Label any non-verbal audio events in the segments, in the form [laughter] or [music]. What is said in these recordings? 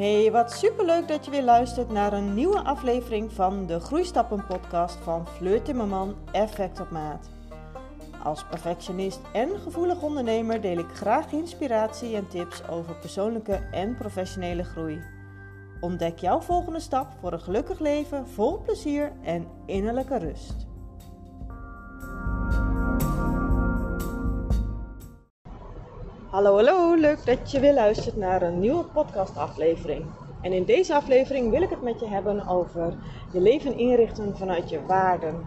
Hey, wat superleuk dat je weer luistert naar een nieuwe aflevering van de Groeistappen podcast van Fleur Timmerman Effect op Maat. Als perfectionist en gevoelig ondernemer deel ik graag inspiratie en tips over persoonlijke en professionele groei. Ontdek jouw volgende stap voor een gelukkig leven vol plezier en innerlijke rust. Hallo, hallo, leuk dat je weer luistert naar een nieuwe podcastaflevering. En in deze aflevering wil ik het met je hebben over je leven inrichten vanuit je waarden.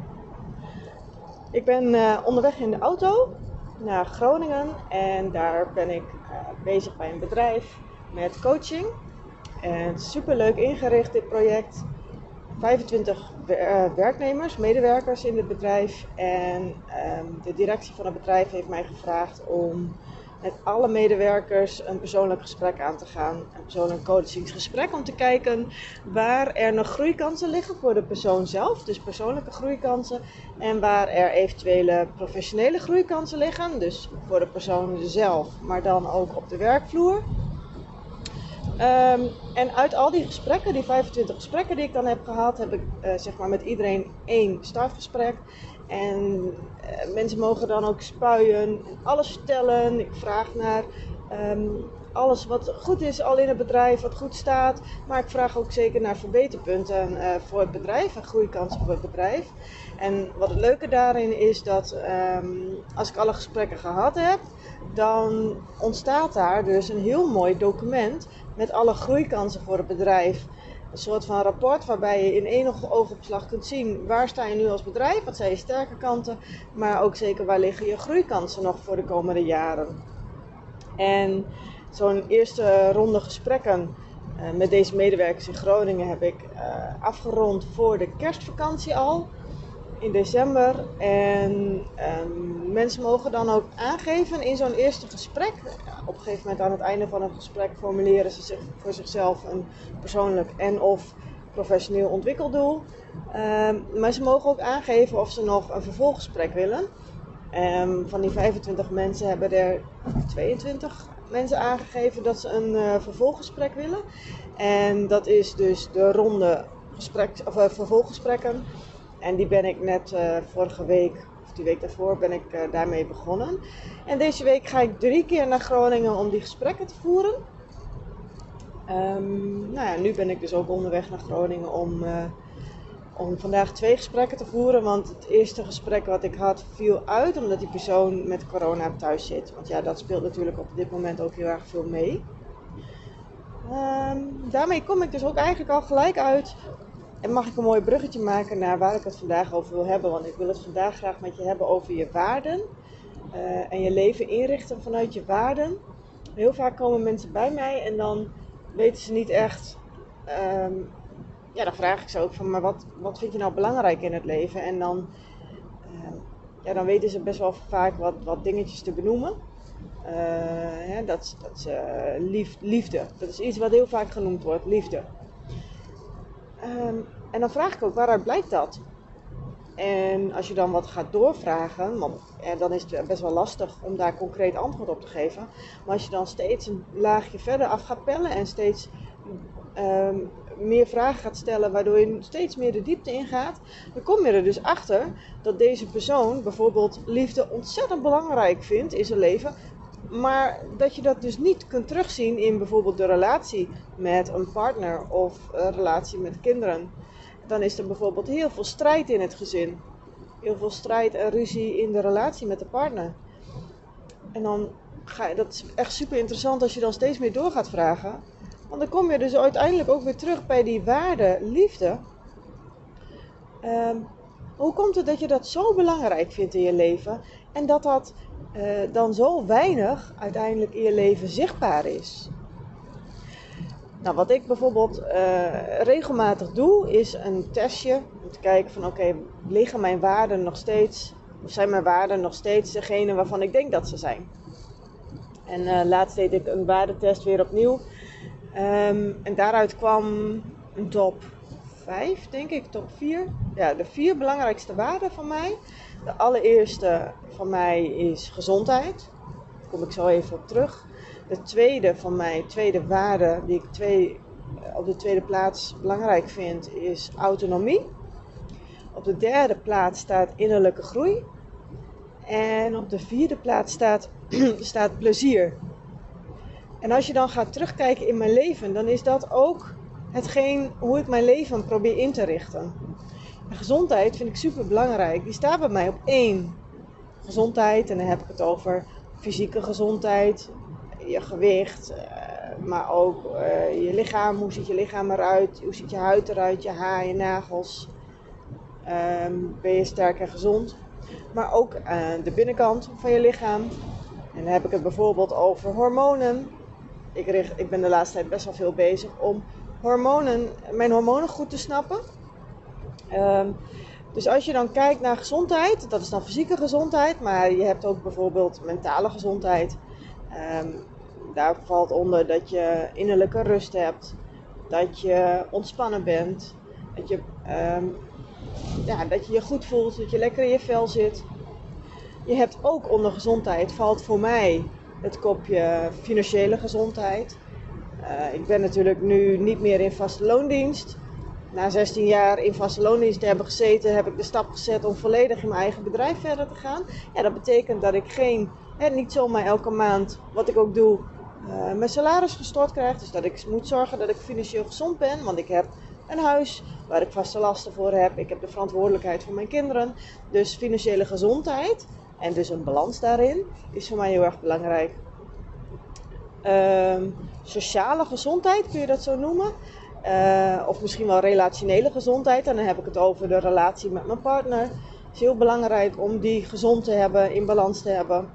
Ik ben uh, onderweg in de auto naar Groningen en daar ben ik uh, bezig bij een bedrijf met coaching. En super leuk ingericht dit project. 25 uh, werknemers, medewerkers in het bedrijf. En ehm, de directie van het bedrijf heeft mij gevraagd om met alle medewerkers een persoonlijk gesprek aan te gaan. Een persoonlijk coachingsgesprek om te kijken waar er nog groeikansen liggen voor de persoon zelf. Dus persoonlijke groeikansen. En waar er eventuele professionele groeikansen liggen. Dus voor de persoon zelf, maar dan ook op de werkvloer. Um, en uit al die gesprekken, die 25 gesprekken die ik dan heb gehad, heb ik uh, zeg maar met iedereen één startgesprek. En uh, mensen mogen dan ook spuien, alles vertellen. Ik vraag naar um, alles wat goed is al in het bedrijf, wat goed staat. Maar ik vraag ook zeker naar verbeterpunten uh, voor het bedrijf en groeikansen voor het bedrijf. En wat het leuke daarin is dat um, als ik alle gesprekken gehad heb, dan ontstaat daar dus een heel mooi document met alle groeikansen voor het bedrijf. Een soort van rapport waarbij je in één oogopslag kunt zien waar sta je nu als bedrijf, wat zijn je sterke kanten, maar ook zeker waar liggen je groeikansen nog voor de komende jaren. En zo'n eerste ronde gesprekken uh, met deze medewerkers in Groningen heb ik uh, afgerond voor de kerstvakantie al in december. En um, mensen mogen dan ook aangeven in zo'n eerste gesprek. Op een gegeven moment aan het einde van een gesprek formuleren ze zich voor zichzelf een persoonlijk en of professioneel ontwikkeldoel. Um, maar ze mogen ook aangeven of ze nog een vervolggesprek willen. Um, van die 25 mensen hebben er 22 mensen aangegeven dat ze een uh, vervolggesprek willen. En dat is dus de ronde gesprek, of, uh, vervolggesprekken. En die ben ik net uh, vorige week, of die week daarvoor, ben ik uh, daarmee begonnen. En deze week ga ik drie keer naar Groningen om die gesprekken te voeren. Um, nou ja, nu ben ik dus ook onderweg naar Groningen om, uh, om vandaag twee gesprekken te voeren. Want het eerste gesprek wat ik had viel uit omdat die persoon met corona thuis zit. Want ja, dat speelt natuurlijk op dit moment ook heel erg veel mee. Um, daarmee kom ik dus ook eigenlijk al gelijk uit en mag ik een mooi bruggetje maken naar waar ik het vandaag over wil hebben. Want ik wil het vandaag graag met je hebben over je waarden. Uh, en je leven inrichten vanuit je waarden. Heel vaak komen mensen bij mij en dan weten ze niet echt. Um, ja, dan vraag ik ze ook van, maar wat, wat vind je nou belangrijk in het leven? En dan, uh, ja, dan weten ze best wel vaak wat, wat dingetjes te benoemen. Uh, hè, dat, dat is lief, liefde. Dat is iets wat heel vaak genoemd wordt, liefde. Um, en dan vraag ik ook, waaruit blijkt dat? En als je dan wat gaat doorvragen, want, en dan is het best wel lastig om daar concreet antwoord op te geven. Maar als je dan steeds een laagje verder af gaat pellen en steeds um, meer vragen gaat stellen, waardoor je steeds meer de diepte ingaat, dan kom je er dus achter dat deze persoon bijvoorbeeld liefde ontzettend belangrijk vindt in zijn leven, maar dat je dat dus niet kunt terugzien in bijvoorbeeld de relatie met een partner of een relatie met kinderen. Dan is er bijvoorbeeld heel veel strijd in het gezin. Heel veel strijd en ruzie in de relatie met de partner. En dan ga je, dat is echt super interessant als je dan steeds meer door gaat vragen. Want dan kom je dus uiteindelijk ook weer terug bij die waarde liefde. Um, hoe komt het dat je dat zo belangrijk vindt in je leven en dat dat uh, dan zo weinig uiteindelijk in je leven zichtbaar is? Nou, wat ik bijvoorbeeld uh, regelmatig doe, is een testje om te kijken van oké, liggen mijn waarden nog steeds, of zijn mijn waarden nog steeds degene waarvan ik denk dat ze zijn? En uh, laatst deed ik een waardetest weer opnieuw. Um, en daaruit kwam een top 5, denk ik, top 4. Ja, de vier belangrijkste waarden van mij. De allereerste van mij is gezondheid. Daar kom ik zo even op terug. De tweede van mij, tweede waarde die ik twee op de tweede plaats belangrijk vind is autonomie. Op de derde plaats staat innerlijke groei. En op de vierde plaats staat, [clears throat] staat plezier. En als je dan gaat terugkijken in mijn leven, dan is dat ook hetgeen hoe ik mijn leven probeer in te richten. En gezondheid vind ik super belangrijk. Die staat bij mij op één. Gezondheid, en dan heb ik het over fysieke gezondheid, je gewicht, eh, maar ook uh, je lichaam. Hoe ziet je lichaam eruit? Hoe ziet je huid eruit? Je haar, je nagels. Um, ben je sterk en gezond? Maar ook uh, de binnenkant van je lichaam. En dan heb ik het bijvoorbeeld over hormonen. Ik, richt, ik ben de laatste tijd best wel veel bezig om hormonen, mijn hormonen goed te snappen. Um, dus als je dan kijkt naar gezondheid, dat is dan fysieke gezondheid, maar je hebt ook bijvoorbeeld mentale gezondheid. Um, daar valt onder dat je innerlijke rust hebt, dat je ontspannen bent, dat je, um, ja, dat je je goed voelt, dat je lekker in je vel zit. Je hebt ook onder gezondheid, valt voor mij het kopje financiële gezondheid. Uh, ik ben natuurlijk nu niet meer in vaste loondienst. Na 16 jaar in vaste loondienst te hebben gezeten, heb ik de stap gezet om volledig in mijn eigen bedrijf verder te gaan. Ja, dat betekent dat ik geen, hè, niet zomaar elke maand, wat ik ook doe, uh, mijn salaris gestort krijg. Dus dat ik moet zorgen dat ik financieel gezond ben. Want ik heb een huis waar ik vaste lasten voor heb. Ik heb de verantwoordelijkheid voor mijn kinderen. Dus financiële gezondheid en dus een balans daarin is voor mij heel erg belangrijk. Uh, sociale gezondheid, kun je dat zo noemen? Uh, of misschien wel relationele gezondheid. En dan heb ik het over de relatie met mijn partner. Het is heel belangrijk om die gezond te hebben, in balans te hebben.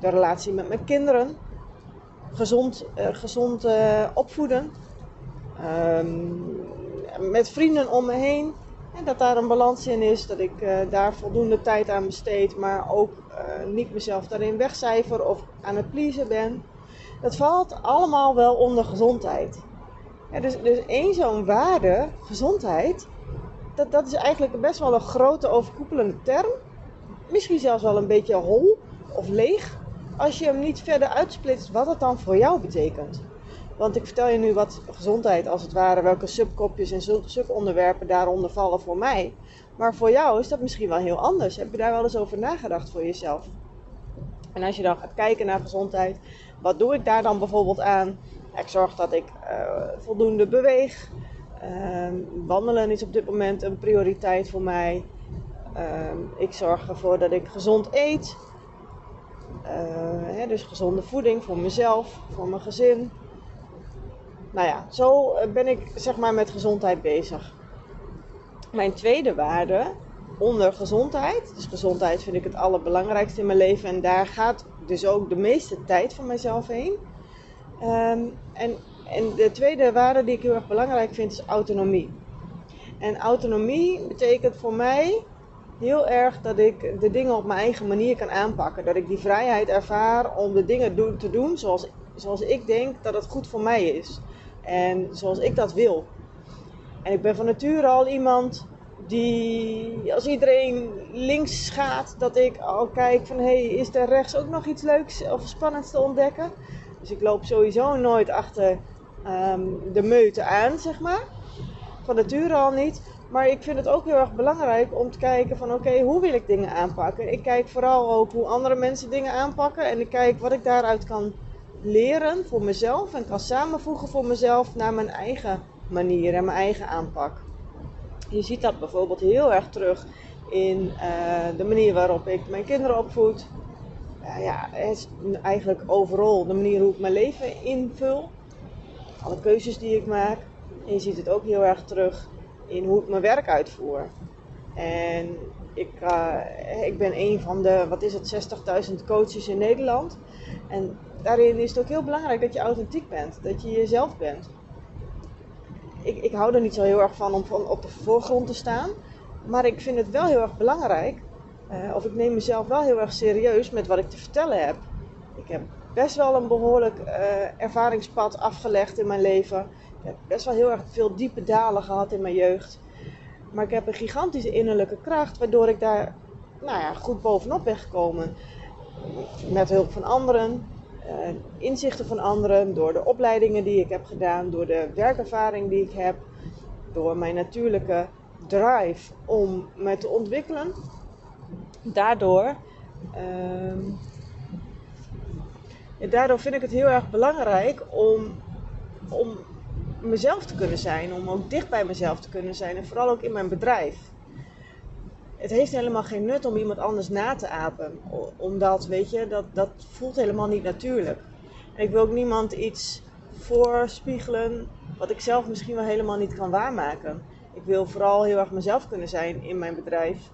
De relatie met mijn kinderen. Gezond, uh, gezond uh, opvoeden. Um, met vrienden om me heen. En dat daar een balans in is, dat ik daar voldoende tijd aan besteed, maar ook niet mezelf daarin wegcijfer of aan het pleasen ben. Dat valt allemaal wel onder gezondheid. Dus, dus één zo'n waarde, gezondheid, dat, dat is eigenlijk best wel een grote overkoepelende term. Misschien zelfs wel een beetje hol of leeg, als je hem niet verder uitsplitst wat het dan voor jou betekent. Want ik vertel je nu wat gezondheid als het ware, welke subkopjes en subonderwerpen daaronder vallen voor mij. Maar voor jou is dat misschien wel heel anders. Heb je daar wel eens over nagedacht voor jezelf? En als je dan gaat kijken naar gezondheid, wat doe ik daar dan bijvoorbeeld aan? Ik zorg dat ik uh, voldoende beweeg. Uh, wandelen is op dit moment een prioriteit voor mij. Uh, ik zorg ervoor dat ik gezond eet. Eh, hè, dus gezonde voeding voor mezelf, voor mijn gezin. Nou ja, zo ben ik zeg maar met gezondheid bezig. Mijn tweede waarde onder gezondheid. Dus gezondheid vind ik het allerbelangrijkste in mijn leven. En daar gaat dus ook de meeste tijd van mezelf heen. Um, en, en de tweede waarde die ik heel erg belangrijk vind is autonomie. En autonomie betekent voor mij heel erg dat ik de dingen op mijn eigen manier kan aanpakken. Dat ik die vrijheid ervaar om de dingen te doen zoals, zoals ik denk dat het goed voor mij is. En zoals ik dat wil. En ik ben van nature al iemand die, als iedereen links gaat, dat ik al kijk van hé, hey, is er rechts ook nog iets leuks of spannends te ontdekken? Dus ik loop sowieso nooit achter um, de meute aan, zeg maar. Van nature al niet. Maar ik vind het ook heel erg belangrijk om te kijken van oké, hoe wil ik dingen aanpakken? Ik kijk vooral ook hoe andere mensen dingen aanpakken. En ik kijk wat ik daaruit kan leren voor mezelf. En kan samenvoegen voor mezelf naar mijn eigen manier en mijn eigen aanpak. Je ziet dat bijvoorbeeld heel erg terug in uh, de manier waarop ik mijn kinderen opvoed. Ja, eigenlijk overal de manier hoe ik mijn leven invul. Alle keuzes die ik maak. En je ziet het ook heel erg terug in hoe ik mijn werk uitvoer. En ik, uh, ik ben een van de, wat is het, 60.000 coaches in Nederland. En daarin is het ook heel belangrijk dat je authentiek bent. Dat je jezelf bent ik, ik hou er niet zo heel erg van om op de voorgrond te staan. Maar ik vind het wel heel erg belangrijk. Uh, of ik neem mezelf wel heel erg serieus met wat ik te vertellen heb. Ik heb best wel een behoorlijk uh, ervaringspad afgelegd in mijn leven. Ik heb best wel heel erg veel diepe dalen gehad in mijn jeugd. Maar ik heb een gigantische innerlijke kracht, waardoor ik daar nou ja, goed bovenop ben gekomen. Met hulp van anderen. Uh, inzichten van anderen, door de opleidingen die ik heb gedaan, door de werkervaring die ik heb, door mijn natuurlijke drive om me te ontwikkelen. Daardoor, uh, daardoor vind ik het heel erg belangrijk om, om mezelf te kunnen zijn, om ook dicht bij mezelf te kunnen zijn en vooral ook in mijn bedrijf. Het heeft helemaal geen nut om iemand anders na te apen, omdat, weet je, dat, dat voelt helemaal niet natuurlijk. En ik wil ook niemand iets voorspiegelen wat ik zelf misschien wel helemaal niet kan waarmaken. Ik wil vooral heel erg mezelf kunnen zijn in mijn bedrijf.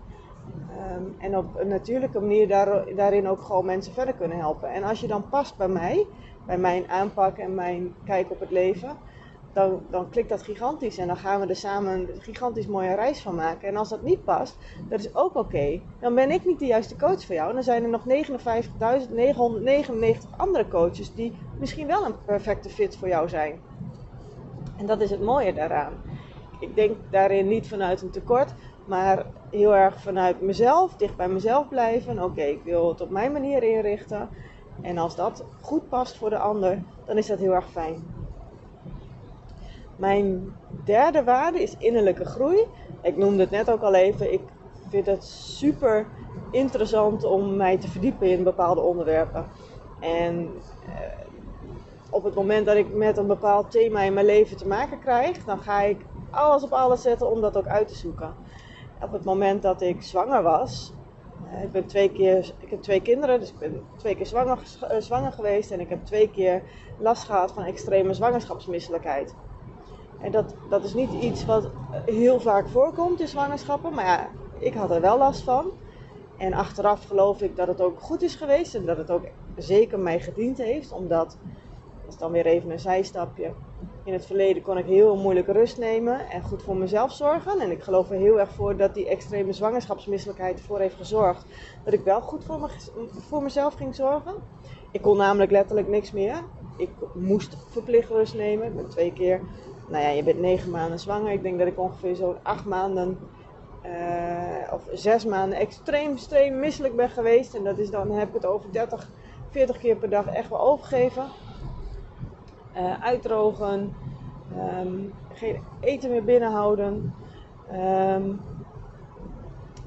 Ehm, en op een natuurlijke manier daar, daarin ook gewoon mensen verder kunnen helpen. En als je dan past bij mij, bij mijn aanpak en mijn kijk op het leven, dan, dan klikt dat gigantisch. En dan gaan we er samen een gigantisch mooie reis van maken. En als dat niet past, dat is ook oké. Dan ben ik niet de juiste coach voor jou. En dan zijn er nog 59.999 andere coaches die misschien wel een perfecte fit voor jou zijn. En dat is het mooie daaraan. Ik denk daarin niet vanuit een tekort, maar heel erg vanuit mezelf, dicht bij mezelf blijven. Oké, ik wil het op mijn manier inrichten. En als dat goed past voor de ander, dan is dat heel erg fijn. Mijn derde waarde is innerlijke groei. Ik noemde het net ook al even. Ik vind het super interessant om mij te verdiepen in bepaalde onderwerpen. En eh, op het moment dat ik met een bepaald thema in mijn leven te maken krijg, dan ga ik alles op alles zetten om dat ook uit te zoeken. Op het moment dat ik zwanger was, eh, ik, ben twee keer, ik heb twee kinderen, dus ik ben twee keer zwanger, eh, zwanger geweest en ik heb twee keer last gehad van extreme zwangerschapsmisselijkheid. En dat, dat is niet iets wat heel vaak voorkomt in zwangerschappen. Maar ja, ik had er wel last van. En achteraf geloof ik dat het ook goed is geweest. En dat het ook zeker mij gediend heeft. Omdat, dat is dan weer even een zijstapje. In het verleden kon ik heel moeilijk rust nemen en goed voor mezelf zorgen. En ik geloof er heel erg voor dat die extreme zwangerschapsmisselijkheid ervoor heeft gezorgd dat ik wel goed voor, me, voor mezelf ging zorgen. Ik kon namelijk letterlijk niks meer. Ik moest verplicht rust nemen. Ik ben twee keer nou ja, je bent negen maanden zwanger. Ik denk dat ik ongeveer zo'n acht maanden uh, of zes maanden extreem, extreem misselijk ben geweest. En dat is dan, heb ik het over 30, 40 keer per dag echt wel overgeven. Uh, uitdrogen, um, geen eten meer binnenhouden. Um,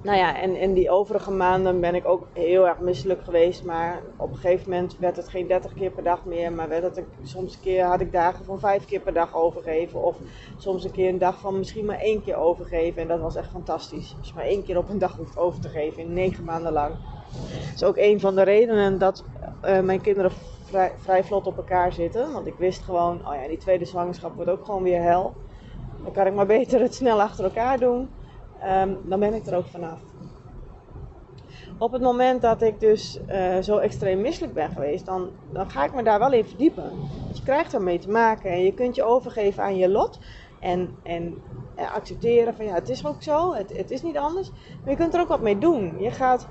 nou ja, en in die overige maanden ben ik ook heel erg misselijk geweest. Maar op een gegeven moment werd het geen 30 keer per dag meer. Maar werd het, soms een keer had ik dagen van vijf keer per dag overgeven. Of soms een keer een dag van misschien maar één keer overgeven. En dat was echt fantastisch. Als je maar één keer op een dag hoeft over te geven in negen maanden lang. Dat is ook een van de redenen dat uh, mijn kinderen vrij, vrij vlot op elkaar zitten. Want ik wist gewoon, oh ja, die tweede zwangerschap wordt ook gewoon weer hel. Dan kan ik maar beter het snel achter elkaar doen. Um, dan ben ik er ook vanaf. Op het moment dat ik dus uh, zo extreem misselijk ben geweest, dan, dan ga ik me daar wel in verdiepen. Je krijgt ermee te maken en je kunt je overgeven aan je lot. En, en uh, accepteren van ja, het is ook zo, het, het is niet anders. Maar je kunt er ook wat mee doen. Je gaat,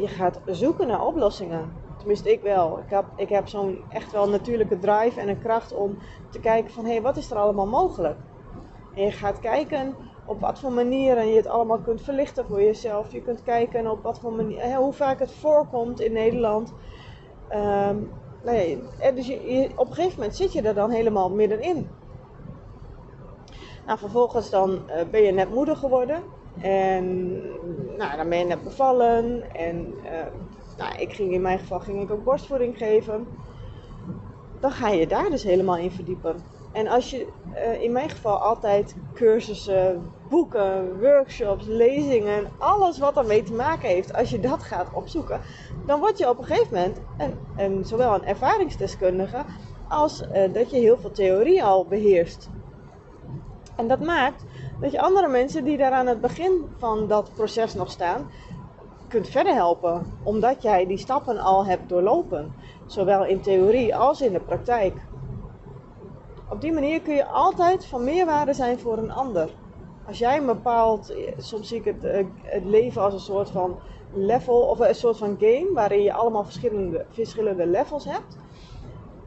je gaat zoeken naar oplossingen. Tenminste, ik wel. Ik heb, ik heb zo'n echt wel natuurlijke drive en een kracht om te kijken van hé, hey, wat is er allemaal mogelijk? En je gaat kijken op wat voor manieren je het allemaal kunt verlichten voor jezelf. Je kunt kijken op wat voor manier, hoe vaak het voorkomt in Nederland. Um, nou dus je, op een gegeven moment zit je er dan helemaal middenin. Nou, vervolgens dan uh, ben je net moeder geworden. En nou, dan ben je net bevallen. En uh, nou, ik ging in mijn geval ging ik ook borstvoeding geven. Dan ga je daar dus helemaal in verdiepen. En als je uh, in mijn geval altijd cursussen, boeken, workshops, lezingen, alles wat ermee te maken heeft, als je dat gaat opzoeken, dan word je op een gegeven moment een, zowel een ervaringsdeskundige als uh, dat je heel veel theorie al beheerst. En dat maakt dat je andere mensen die daar aan het begin van dat proces nog staan, kunt verder helpen, omdat jij die stappen al hebt doorlopen, zowel in theorie als in de praktijk. Op die manier kun je altijd van meerwaarde zijn voor een ander. Als jij een bepaald, soms zie ik het, eh, het leven als een soort van level of een soort van game waarin je allemaal verschillende, verschillende levels hebt.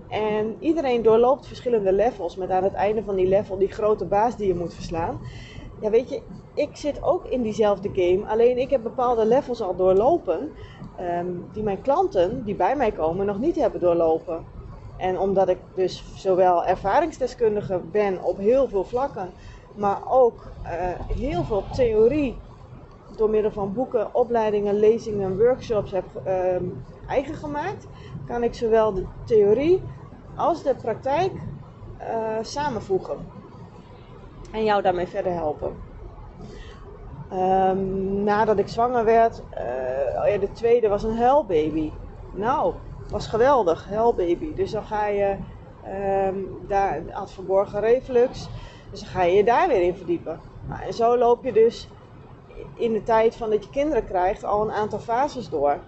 En iedereen doorloopt verschillende levels met aan het einde van die level die grote baas die je moet verslaan. Ja, weet je, ik zit ook in diezelfde game. Alleen ik heb bepaalde levels al doorlopen. ehm, die mijn klanten die bij mij komen nog niet hebben doorlopen. En omdat ik dus zowel ervaringsdeskundige ben op heel veel vlakken. Maar ook eh, heel veel theorie door middel van boeken, opleidingen, lezingen, workshops heb ehm, eigen gemaakt. Kan ik zowel de theorie als de praktijk eh, samenvoegen. En jou daarmee verder helpen. Ehm, nadat ik zwanger werd, eh, oh de tweede was een huilbaby. Nou, was geweldig, huilbaby. Dus dan ga je ehm, daar had verborgen reflux. Dus dan ga je je daar weer in verdiepen. Nou, en zo loop je dus in de tijd van dat je kinderen krijgt al een aantal fases door.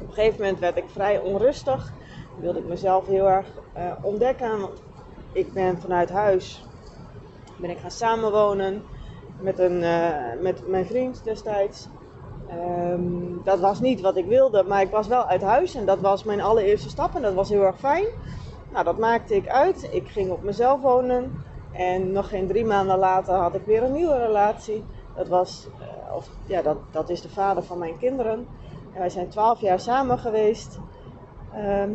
Op een gegeven moment werd ik vrij onrustig. Wilde ik mezelf heel erg eh, ontdekken. Ik ben vanuit huis ben ik gaan samenwonen met, een, eh, met mijn vriend destijds. Ehm, dat was niet wat ik wilde, maar ik was wel uit huis en dat was mijn allereerste stap en dat was heel erg fijn. Nou, dat maakte ik uit. Ik ging op mezelf wonen en nog geen drie maanden later had ik weer een nieuwe relatie. Dat, was, eh, of, ja, dat, dat is de vader van mijn kinderen. En wij zijn twaalf jaar samen geweest. Ehm,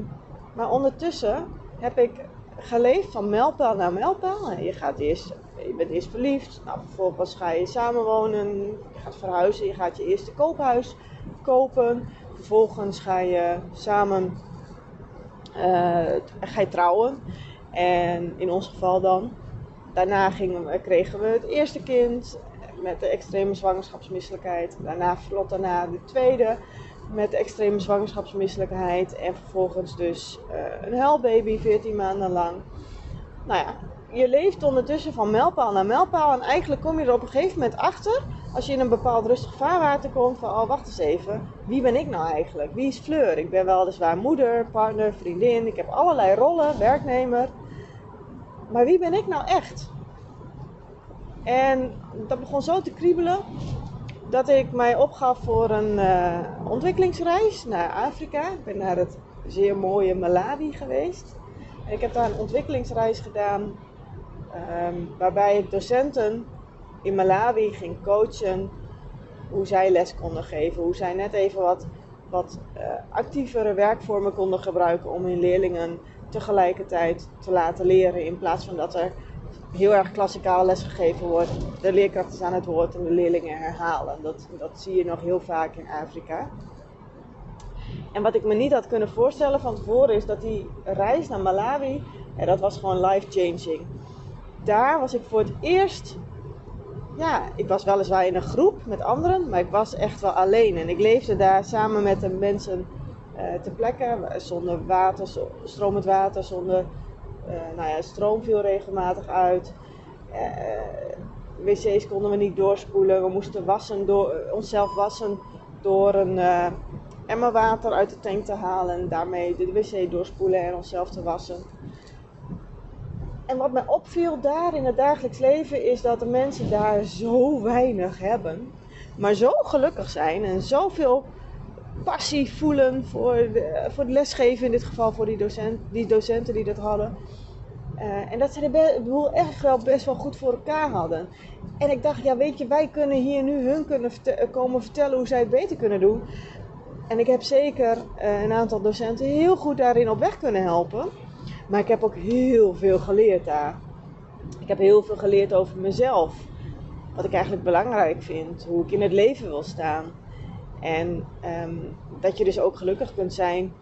maar ondertussen heb ik geleefd van mijlpaal naar mijlpaal. Je, gaat eerst, je bent eerst verliefd, nou, vervolgens ga je samenwonen, je gaat verhuizen, je gaat je eerste koophuis kopen. Vervolgens ga je samen eh, ga je trouwen. En in ons geval dan. Daarna gingen kregen we het eerste kind met de extreme zwangerschapsmisselijkheid. Daarna vlot daarna de tweede met de extreme zwangerschapsmisselijkheid. En vervolgens dus uh, een huilbaby 14 maanden lang. Nou ja, je leeft ondertussen van mijlpaal naar mijlpaal. En eigenlijk kom je er op een gegeven moment achter, als je in een bepaald rustig vaarwater komt, van oh wacht eens even, wie ben ik nou eigenlijk? Wie is Fleur? Ik ben weliswaar moeder, partner, vriendin, ik heb allerlei rollen, werknemer. Maar wie ben ik nou echt? En dat begon zo te kriebelen dat ik mij opgaf voor een uh, ontwikkelingsreis naar Afrika. Ik ben naar het zeer mooie Malawi geweest. En ik heb daar een ontwikkelingsreis gedaan um, waarbij ik docenten in Malawi ging coachen hoe zij les konden geven. Hoe zij net even wat, wat uh, actievere werkvormen konden gebruiken om hun leerlingen tegelijkertijd te laten leren. In plaats van dat er heel erg klassikaal lesgegeven wordt. De leerkracht is aan het woord en de leerlingen herhalen. Dat, dat zie je nog heel vaak in Afrika. En wat ik me niet had kunnen voorstellen van tevoren is dat die reis naar Malawi, dat was gewoon life-changing. Daar was ik voor het eerst, ja, ik was weliswaar in een groep met anderen, maar ik was echt wel alleen. En ik leefde daar samen met de mensen uh, ter plekke, zonder water, stromend water, zonder uh, nou ja, stroom viel regelmatig uit. Uh, wc's konden we niet doorspoelen. We moesten wassen door, onszelf wassen door een emmer water uit de tank te halen. En daarmee de wc doorspoelen en onszelf te wassen. En wat mij opviel daar in het dagelijks leven is dat de mensen daar zo weinig hebben. Maar zo gelukkig zijn en zoveel passie voelen voor, voor het lesgeven, in dit geval voor die, docent, die docenten die dat hadden. Uh, en dat ze de boel echt wel best wel goed voor elkaar hadden. En ik dacht, ja weet je, wij kunnen hier nu hun kunnen komen vertellen hoe zij het beter kunnen doen. En ik heb zeker uh, een aantal docenten heel goed daarin op weg kunnen helpen. Maar ik heb ook heel veel geleerd daar. Ik heb heel veel geleerd over mezelf. Wat ik eigenlijk belangrijk vind. Hoe ik in het leven wil staan. En um, dat je dus ook gelukkig kunt zijn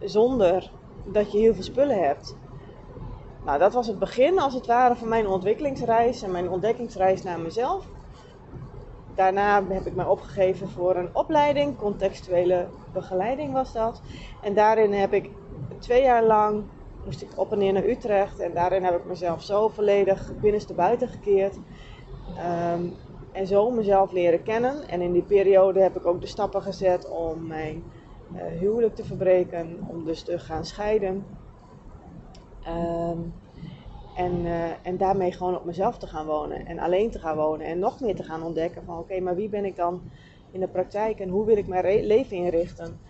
zonder dat je heel veel spullen hebt. Nou, dat was het begin als het ware van mijn ontwikkelingsreis en mijn ontdekkingsreis naar mezelf. Daarna heb ik mij opgegeven voor een opleiding, contextuele begeleiding was dat. En daarin heb ik twee jaar lang, moest ik op en neer naar Utrecht. En daarin heb ik mezelf zo volledig binnenste buiten gekeerd. Um, en zo mezelf leren kennen. En in die periode heb ik ook de stappen gezet om mijn uh, huwelijk te verbreken, om dus te gaan scheiden. Um, en, uh, en daarmee gewoon op mezelf te gaan wonen en alleen te gaan wonen en nog meer te gaan ontdekken van oké, maar wie ben ik dan in de praktijk en hoe wil ik mijn leven inrichten?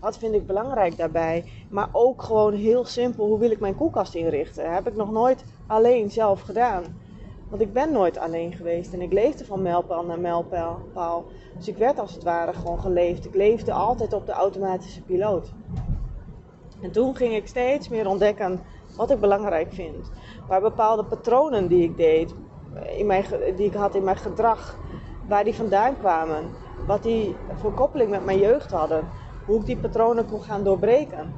Wat vind ik belangrijk daarbij? Maar ook gewoon heel simpel, hoe wil ik mijn koelkast inrichten? Heb ik nog nooit alleen zelf gedaan. Want ik ben nooit alleen geweest en ik leefde van mijlpaal naar mijlpaal. Dus ik werd als het ware gewoon geleefd. Ik leefde altijd op de automatische piloot. En toen ging ik steeds meer ontdekken wat ik belangrijk vind. Waar bepaalde patronen die ik deed, in mijn, die ik had in mijn gedrag, waar die vandaan kwamen. Wat die voor koppeling met mijn jeugd hadden. Hoe ik die patronen kon gaan doorbreken.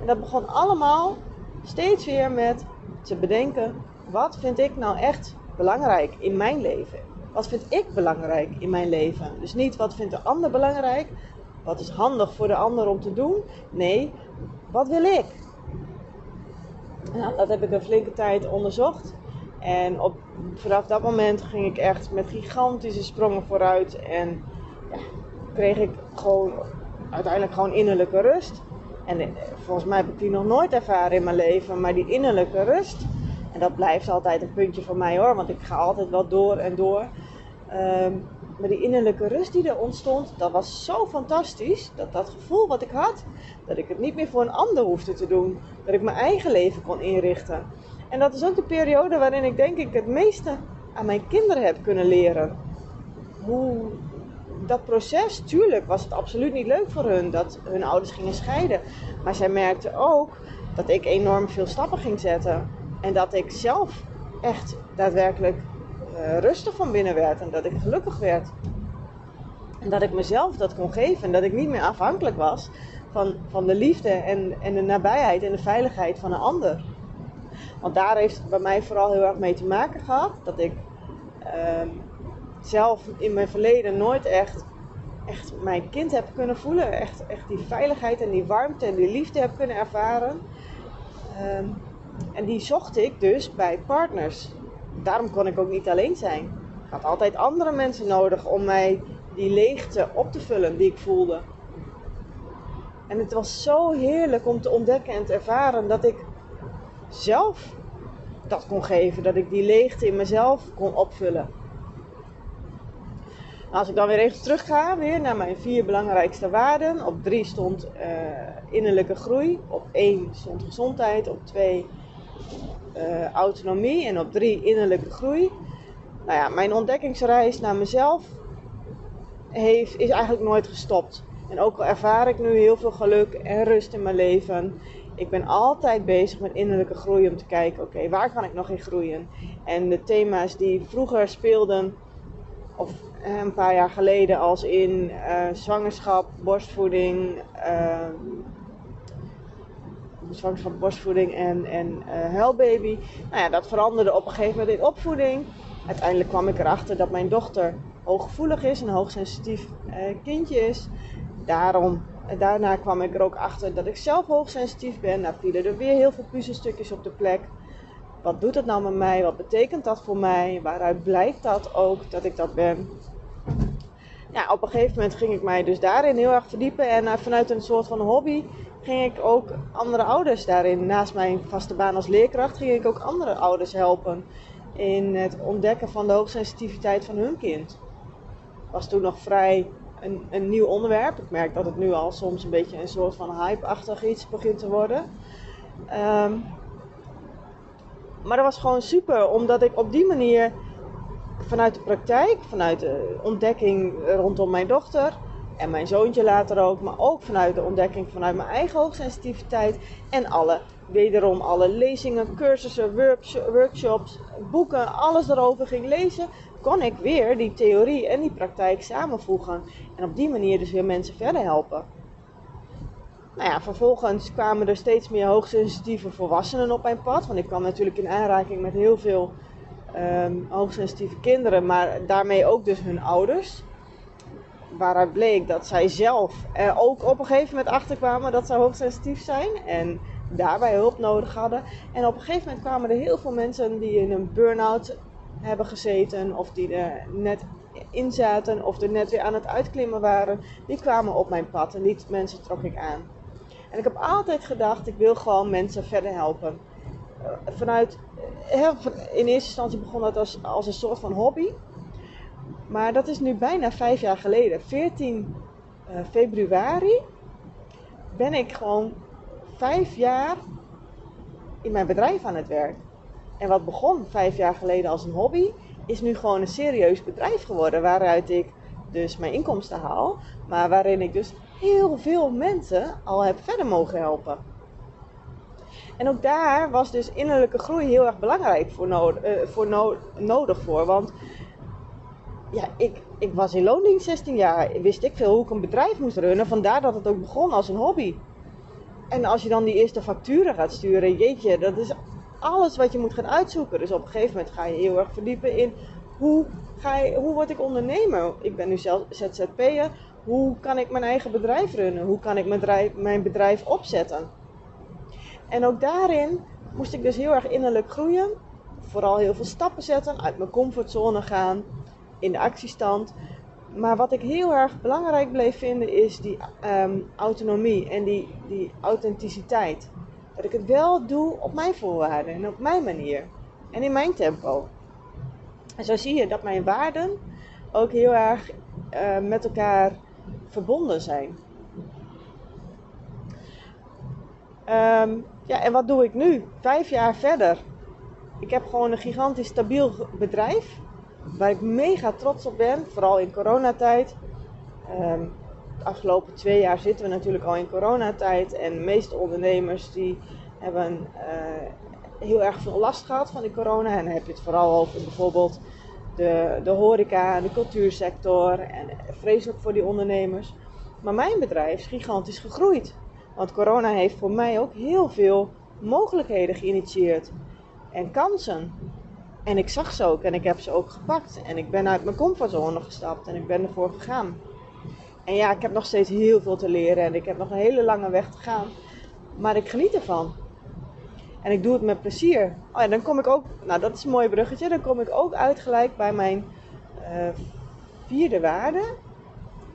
En dat begon allemaal steeds weer met te bedenken: wat vind ik nou echt belangrijk in mijn leven? Wat vind ik belangrijk in mijn leven? Dus niet wat vindt de ander belangrijk, wat is handig voor de ander om te doen. Nee, wat wil ik? Nou, dat heb ik een flinke tijd onderzocht. En op, vanaf dat moment ging ik echt met gigantische sprongen vooruit. En ja, kreeg ik gewoon uiteindelijk gewoon innerlijke rust. En eh, volgens mij heb ik die nog nooit ervaren in mijn leven. Maar die innerlijke rust. En dat blijft altijd een puntje voor mij hoor. Want ik ga altijd wel door en door. Um, maar die innerlijke rust die er ontstond, dat was zo fantastisch. Dat dat gevoel wat ik had, dat ik het niet meer voor een ander hoefde te doen. Dat ik mijn eigen leven kon inrichten. En dat is ook de periode waarin ik denk ik het meeste aan mijn kinderen heb kunnen leren. Hoe dat proces, tuurlijk was het absoluut niet leuk voor hun dat hun ouders gingen scheiden. Maar zij merkten ook dat ik enorm veel stappen ging zetten. En dat ik zelf echt daadwerkelijk uh, rustig van binnen werd en dat ik gelukkig werd. En dat ik mezelf dat kon geven en dat ik niet meer afhankelijk was van, van de liefde en, en de nabijheid en de veiligheid van een ander. Want daar heeft het bij mij vooral heel erg mee te maken gehad dat ik uh, zelf in mijn verleden nooit echt, echt mijn kind heb kunnen voelen. Echt, echt die veiligheid en die warmte en die liefde heb kunnen ervaren. Uh, en die zocht ik dus bij partners daarom kon ik ook niet alleen zijn. Ik had altijd andere mensen nodig om mij die leegte op te vullen die ik voelde. En het was zo heerlijk om te ontdekken en te ervaren dat ik zelf dat kon geven. Dat ik die leegte in mezelf kon opvullen. Nou, als ik dan weer even terug ga, weer naar mijn vier belangrijkste waarden. Op drie stond uh, innerlijke groei. Op één stond gezondheid. Op twee uh, autonomie en op drie innerlijke groei. Nou ja, mijn ontdekkingsreis naar mezelf heeft, is eigenlijk nooit gestopt. En ook al ervaar ik nu heel veel geluk en rust in mijn leven, ik ben altijd bezig met innerlijke groei om te kijken, oké, waar kan ik nog in groeien? En de thema's die vroeger speelden, of eh, een paar jaar geleden, als in uh, zwangerschap, borstvoeding, uh, zwangerschap, borstvoeding en, en uh, huilbaby. Nou ja, dat veranderde op een gegeven moment in opvoeding. Uiteindelijk kwam ik erachter dat mijn dochter hooggevoelig is, een hoogsensitief kindje is. Daarom, daarna kwam ik er ook achter dat ik zelf hoogsensitief ben. Nou vielen er weer heel veel puzzelstukjes op de plek. Wat doet het nou met mij? Wat betekent dat voor mij? Waaruit blijkt dat ook dat ik dat ben? Ja, op een gegeven moment ging ik mij dus daarin heel erg verdiepen. En vanuit een soort van hobby ging ik ook andere ouders daarin. Naast mijn vaste baan als leerkracht ging ik ook andere ouders helpen in het ontdekken van de hoogsensitiviteit van hun kind. Was toen nog vrij een, een nieuw onderwerp. Ik merk dat het nu al soms een beetje een soort van hype-achtig iets begint te worden. Um, maar dat was gewoon super, omdat ik op die manier vanuit de praktijk, vanuit de ontdekking rondom mijn dochter, en mijn zoontje later ook, maar ook vanuit de ontdekking vanuit mijn eigen hoogsensitiviteit en alle, wederom alle lezingen, cursussen, workshops, boeken, alles erover ging lezen, kon ik weer die theorie en die praktijk samenvoegen en op die manier dus weer mensen verder helpen. Nou ja, vervolgens kwamen er steeds meer hoogsensitieve volwassenen op mijn pad, want ik kwam natuurlijk in aanraking met heel veel um, hoogsensitieve kinderen, maar daarmee ook dus hun ouders waaruit bleek dat zij zelf er ook op een gegeven moment achter kwamen dat ze hoogsensitief zijn en daarbij hulp nodig hadden. En op een gegeven moment kwamen er heel veel mensen die in een burn-out hebben gezeten of die er net in zaten of er net weer aan het uitklimmen waren, die kwamen op mijn pad en die mensen trok ik aan. En ik heb altijd gedacht, ik wil gewoon mensen verder helpen. Eh, vanuit, in eerste instantie begon dat als, als een soort van hobby. Maar dat is nu bijna vijf jaar geleden. 14 uh, eh, februari ben ik gewoon vijf jaar in mijn bedrijf aan het werk. En wat begon vijf jaar geleden als een hobby, is nu gewoon een serieus bedrijf geworden. Waaruit ik dus mijn inkomsten haal. Maar waarin ik dus heel veel mensen al heb verder mogen helpen. En ook daar was dus innerlijke groei heel erg belangrijk voor, uh, voor no nodig voor. Want ja, ik, ik was in loondienst 16 jaar. Wist ik veel hoe ik een bedrijf moest runnen. Vandaar dat het ook begon als een hobby. En als je dan die eerste facturen gaat sturen, jeetje, dat is alles wat je moet gaan uitzoeken. Dus op een gegeven moment ga je heel erg verdiepen in hoe, ga je, hoe word ik ondernemer? Ik ben nu zelf ZZP'er. Hoe kan ik mijn eigen bedrijf runnen? Hoe kan ik mijn bedrijf, mijn bedrijf opzetten? En ook daarin moest ik dus heel erg innerlijk groeien. Vooral heel veel stappen zetten, uit mijn comfortzone gaan, in de actiestand. Maar wat ik heel erg belangrijk bleef vinden is die ehm, autonomie en die, die authenticiteit. Dat ik het wel doe op mijn voorwaarden en op mijn manier en in mijn tempo. En zo zie je dat mijn waarden ook heel erg uh, met elkaar verbonden zijn. Um, ja, en wat doe ik nu? Vijf jaar verder. Ik heb gewoon een gigantisch stabiel bedrijf. Waar ik mega trots op ben. Vooral in coronatijd. Um, de afgelopen twee jaar zitten we natuurlijk al in coronatijd. En de meeste ondernemers die hebben uh, heel erg veel last gehad van die corona. En dan heb je het vooral over bijvoorbeeld de, de horeca, de cultuursector. En vreselijk voor die ondernemers. Maar mijn bedrijf is gigantisch gegroeid. Want corona heeft voor mij ook heel veel mogelijkheden geïnitieerd en kansen. En ik zag ze ook en ik heb ze ook gepakt. En ik ben uit mijn comfortzone gestapt en ik ben ervoor gegaan. En ja, ik heb nog steeds heel veel te leren en ik heb nog een hele lange weg te gaan. Maar ik geniet ervan. En ik doe het met plezier. Oh ja, dan kom ik ook, nou dat is een mooi bruggetje, dan kom ik ook uit gelijk bij mijn uh, vierde waarde.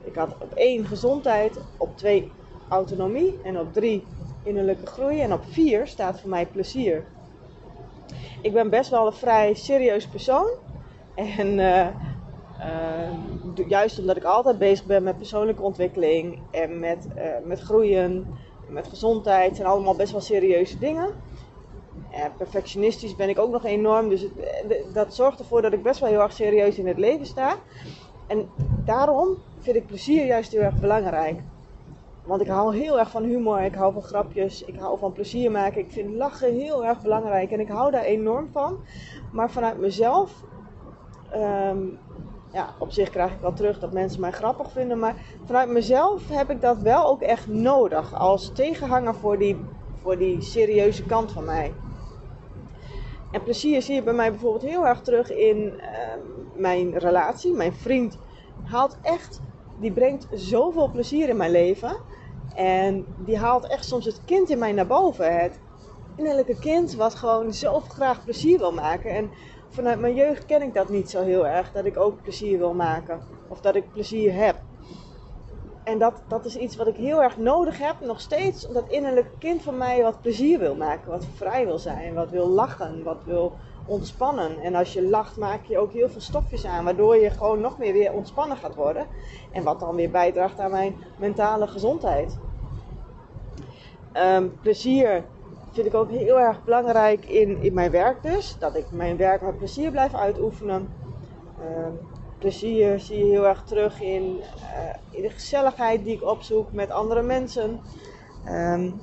Ik had op één gezondheid, op twee autonomie en op drie innerlijke groei en op vier staat voor mij plezier. Ik ben best wel een vrij serieus persoon en uh, uh, juist omdat ik altijd bezig ben met persoonlijke ontwikkeling en met, met groeien, met gezondheid, zijn allemaal best wel serieuze dingen. Perfectionistisch ben ik ook nog enorm, dus het, dat zorgt ervoor dat ik best wel heel erg serieus in het leven sta. En daarom vind ik plezier juist heel erg belangrijk. Want ik hou heel erg van humor, ik hou van grapjes, ik hou van plezier maken. Ik vind lachen heel erg belangrijk en ik hou daar enorm van. Maar vanuit mezelf, um, ja, op zich krijg ik wel terug dat mensen mij grappig vinden. Maar vanuit mezelf heb ik dat wel ook echt nodig als tegenhanger voor die, voor die serieuze kant van mij. En plezier zie je bij mij bijvoorbeeld heel erg terug in uh, mijn relatie. Mijn vriend haalt echt, die brengt zoveel plezier in mijn leven. En die haalt echt soms het kind in mij naar boven. Het innerlijke kind wat gewoon zo graag plezier wil maken. En vanuit mijn jeugd ken ik dat niet zo heel erg. Dat ik ook plezier wil maken. Of dat ik plezier heb. En dat, dat is iets wat ik heel erg nodig heb. Nog steeds dat innerlijke kind van mij wat plezier wil maken. Wat vrij wil zijn. Wat wil lachen. Wat wil ontspannen. En als je lacht maak je ook heel veel stofjes aan. Waardoor je gewoon nog meer weer ontspannen gaat worden. En wat dan weer bijdraagt aan mijn mentale gezondheid. Um, plezier vind ik ook heel erg belangrijk in, in mijn werk dus. Dat ik mijn werk met plezier blijf uitoefenen. Um, plezier zie je heel erg terug in, uh, in de gezelligheid die ik opzoek met andere mensen. Um,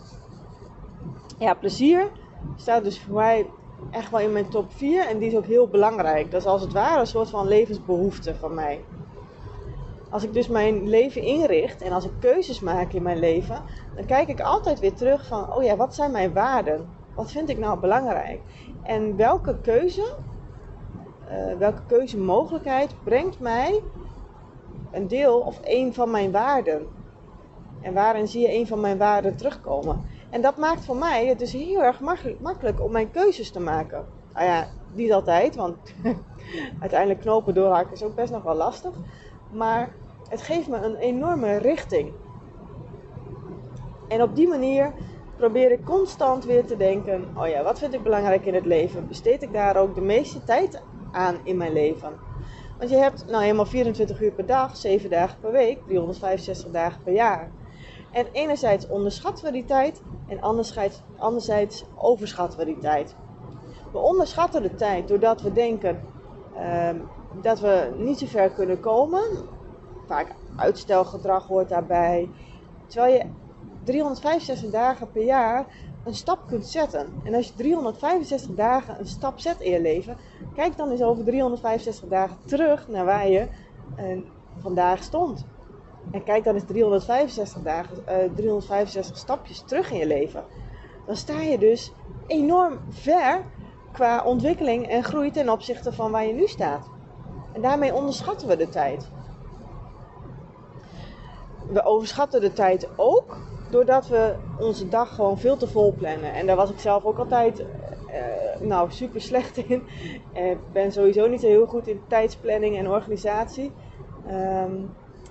ja, plezier staat dus voor mij echt wel in mijn top 4 en die is ook heel belangrijk. Dat is als het ware een soort van levensbehoefte van mij. Als ik dus mijn leven inricht en als ik keuzes maak in mijn leven, dan kijk ik altijd weer terug van, oh ja, wat zijn mijn waarden? Wat vind ik nou belangrijk? En welke keuze, uh, welke keuzemogelijkheid brengt mij een deel of een van mijn waarden? En waarin zie je een van mijn waarden terugkomen? En dat maakt voor mij het dus heel erg makkelijk, om mijn keuzes te maken. Nou ja, niet altijd, want [laughs] uiteindelijk knopen doorhaken is ook best nog wel lastig. Maar het geeft me een enorme richting. En op die manier probeer ik constant weer te denken: oh ja, wat vind ik belangrijk in het leven? Besteed ik daar ook de meeste tijd aan in mijn leven? Want je hebt nou helemaal 24 uur per dag, 7 dagen per week, 365 dagen per jaar. En enerzijds onderschatten we die tijd en anderzijds, overschatten we die tijd. We onderschatten de tijd doordat we denken ehm, dat we niet zo ver kunnen komen. Vaak uitstelgedrag hoort daarbij. Terwijl je 365 dagen per jaar een stap kunt zetten. En als je 365 dagen een stap zet in je leven, kijk dan eens over 365 dagen terug naar waar je uh, vandaag stond. En kijk dan eens 365 dagen, uh, eh, 365 stapjes terug in je leven. Dan sta je dus enorm ver qua ontwikkeling en groei ten opzichte van waar je nu staat. En daarmee onderschatten we de tijd. We overschatten de tijd ook doordat we onze dag gewoon veel te vol plannen. En daar was ik zelf ook altijd uh, nou, super slecht [laughs] in. Ik ben sowieso niet zo heel goed in tijdsplanning en organisatie. Um,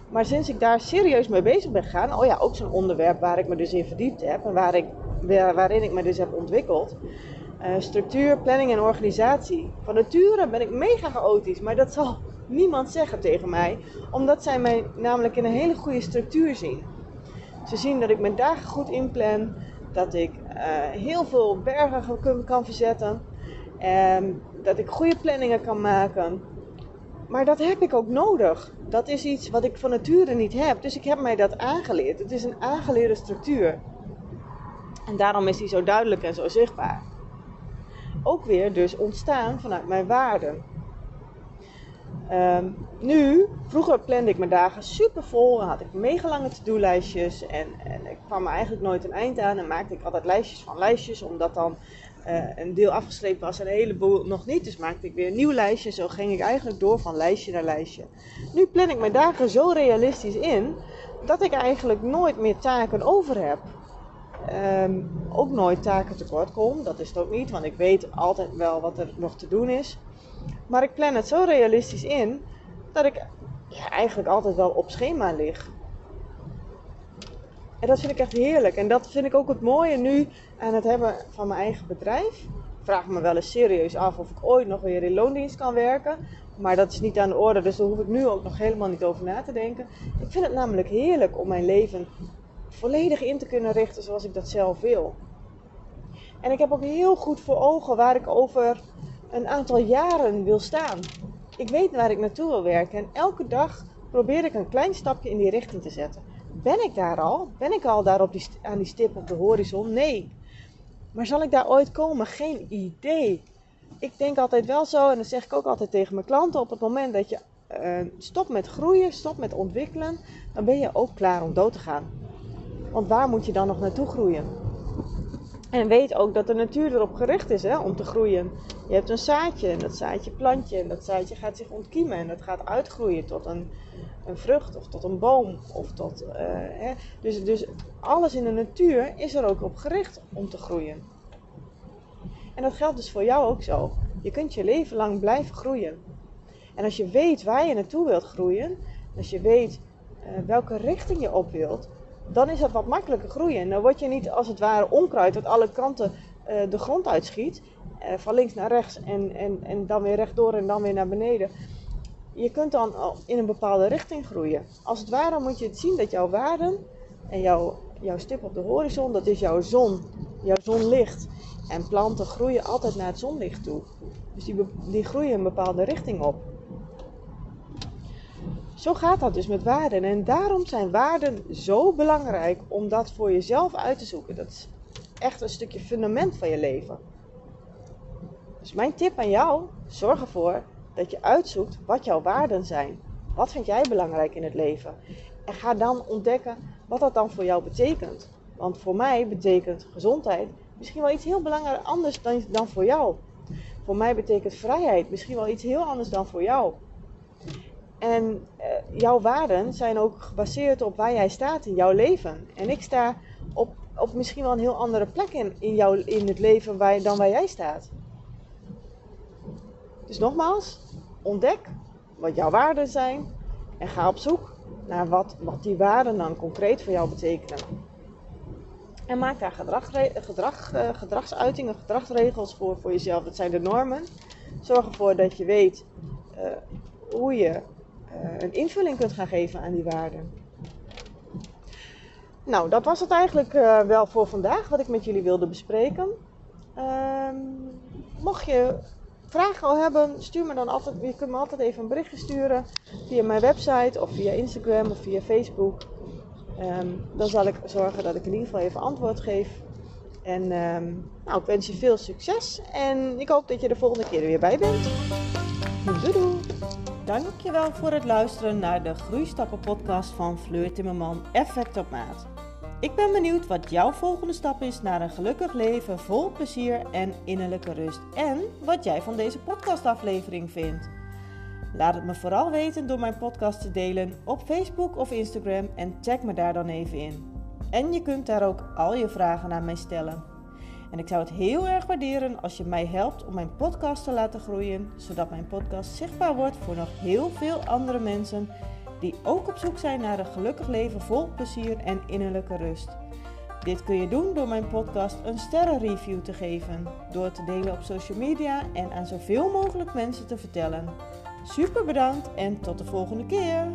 maar sinds ik daar serieus mee bezig ben gegaan, oh ja, ook zo'n onderwerp waar ik me dus in verdiept heb en waar ik, waarin ik me dus heb ontwikkeld. Uh, structuur, planning en organisatie. Van nature ben ik mega chaotisch, maar dat zal [laughs] niemand zeggen tegen mij, omdat zij mij namelijk in een hele goede structuur zien. Ze zien dat ik mijn dagen goed inplan, dat ik uh, heel veel bergen kan verzetten, en dat ik goede planningen kan maken. Maar dat heb ik ook nodig. Dat is iets wat ik van nature niet heb. Dus ik heb mij dat aangeleerd. Het is een aangeleerde structuur. En daarom is die zo duidelijk en zo zichtbaar. Ook weer dus ontstaan vanuit mijn waarden. Um, nu, vroeger plande ik mijn dagen super vol. Had ik mega lange to-do-lijstjes. En, en ik kwam er eigenlijk nooit een eind aan. En maakte ik altijd lijstjes van lijstjes. Omdat dan uh, een deel afgestreept was en een heleboel nog niet. Dus maakte ik weer een nieuw lijstje. Zo ging ik eigenlijk door van lijstje naar lijstje. Nu plan ik mijn dagen zo realistisch in dat ik eigenlijk nooit meer taken over heb. Um, ook nooit taken tekort kom. Dat is het ook niet, want ik weet altijd wel wat er nog te doen is. Maar ik plan het zo realistisch in dat ik ja, eigenlijk altijd wel op schema lig. En dat vind ik echt heerlijk. En dat vind ik ook het mooie nu aan het hebben van mijn eigen bedrijf. Ik vraag me wel eens serieus af of ik ooit nog weer in loondienst kan werken. Maar dat is niet aan de orde, dus daar hoef ik nu ook nog helemaal niet over na te denken. Ik vind het namelijk heerlijk om mijn leven volledig in te kunnen richten zoals ik dat zelf wil. En ik heb ook heel goed voor ogen waar ik over een aantal jaren wil staan. Ik weet waar ik naartoe wil werken en elke dag probeer ik een klein stapje in die richting te zetten. Ben ik daar al? Ben ik al daar op die, aan die stip op de horizon? Nee. Maar zal ik daar ooit komen? Geen idee. Ik denk altijd wel zo, en dat zeg ik ook altijd tegen mijn klanten: op het moment dat je uh, stopt met groeien, stopt met ontwikkelen, dan ben je ook klaar om dood te gaan. Want waar moet je dan nog naartoe groeien? En weet ook dat de natuur erop gericht is hè, om te groeien. Je hebt een zaadje en dat zaadje plant je en dat zaadje gaat zich ontkiemen en dat gaat uitgroeien tot een, een vrucht of tot een boom. Of tot, uh, hè. Dus, dus alles in de natuur is er ook op gericht om te groeien. En dat geldt dus voor jou ook zo. Je kunt je leven lang blijven groeien. En als je weet waar je naartoe wilt groeien, als je weet uh, welke richting je op wilt, dan is dat wat makkelijker groeien. En dan word je niet als het ware onkruid dat alle kanten de grond uitschiet. Uh, van links naar rechts en, en, en dan weer rechtdoor en dan weer naar beneden. Je kunt dan in een bepaalde richting groeien. Als het ware moet je het zien dat jouw waarden en jouw, jouw stip op de horizon, dat is jouw zon, jouw zonlicht. En planten groeien altijd naar het zonlicht toe. Dus die, die groeien een bepaalde richting op. Zo gaat dat dus met waarden. En daarom zijn waarden zo belangrijk om dat voor jezelf uit te zoeken. Dat echt een stukje fundament van je leven. Dus mijn tip aan jou: zorg ervoor dat je uitzoekt wat jouw waarden zijn. Wat vind jij belangrijk in het leven? En ga dan ontdekken wat dat dan voor jou betekent. Want voor mij betekent gezondheid misschien wel iets heel belangrijk anders dan, dan voor jou. Voor mij betekent vrijheid misschien wel iets heel anders dan voor jou. En uh, jouw waarden zijn ook gebaseerd op waar jij staat in jouw leven. En ik sta op misschien wel een heel andere plek in, in, jou, in het leven waar, dan waar jij staat. Dus nogmaals, ontdek wat jouw waarden zijn en ga op zoek naar wat, wat die waarden dan concreet voor jou betekenen. En maak daar gedrag, gedrag, uh, gedragsuitingen, gedragsregels voor voor jezelf. Dat zijn de normen. Zorg ervoor dat je weet uh, hoe je uh, een invulling kunt gaan geven aan die waarden. Nou, dat was het eigenlijk uh, wel voor vandaag wat ik met jullie wilde bespreken. Ehm, mocht je vragen al hebben, stuur me dan altijd. Je kunt me altijd even een berichtje sturen via mijn website of via Instagram of via Facebook. Ehm, dan zal ik zorgen dat ik in ieder geval even antwoord geef. En ehm, nou, ik wens je veel succes en ik hoop dat je de volgende keer weer bij bent. Doei doei! Dankjewel voor het luisteren naar de Groeistappen podcast van Fleur Timmerman Effect op Maat. Ik ben benieuwd wat jouw volgende stap is naar een gelukkig leven vol plezier en innerlijke rust. En wat jij van deze podcastaflevering vindt. Laat het me vooral weten door mijn podcast te delen op Facebook of Instagram en tag me daar dan even in. En je kunt daar ook al je vragen aan mij stellen. En ik zou het heel erg waarderen als je mij helpt om mijn podcast te laten groeien, zodat mijn podcast zichtbaar wordt voor nog heel veel andere mensen die ook op zoek zijn naar een gelukkig leven vol plezier en innerlijke rust. Dit kun je doen door mijn podcast een sterrenreview te geven, door te delen op social media en aan zoveel mogelijk mensen te vertellen. Super bedankt en tot de volgende keer!